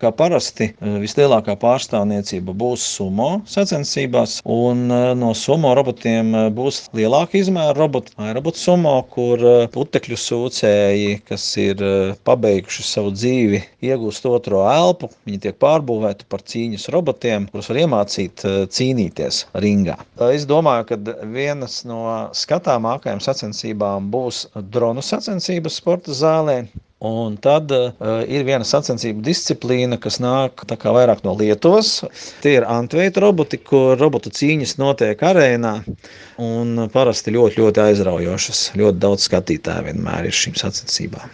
Kā parasti vislielākā pārstāvniecība būs sumo sacensībās, un no sumo robotiem būs lielāka izmēra roboti. Robots sumo, kur putekļu sūcēji, kas ir pabeiguši savu dzīvi, iegūst otro elpu, viņi tiek pārbūvēti par cīņas robotiem, kurus var iemācīt cīnīties ringā. Es domāju, ka vienas no skatāmākajām sacensībām būs dronu sacensības sporta zālē. Un tad uh, ir viena sacensību disciplīna, kas nāk vairāk no Lietuvas. Tie ir antveita roboti, kur robotu cīņas notiek arēnā. Un parasti ļoti, ļoti aizraujošas. Ļoti daudz skatītāju vienmēr ir šīm sacensībām.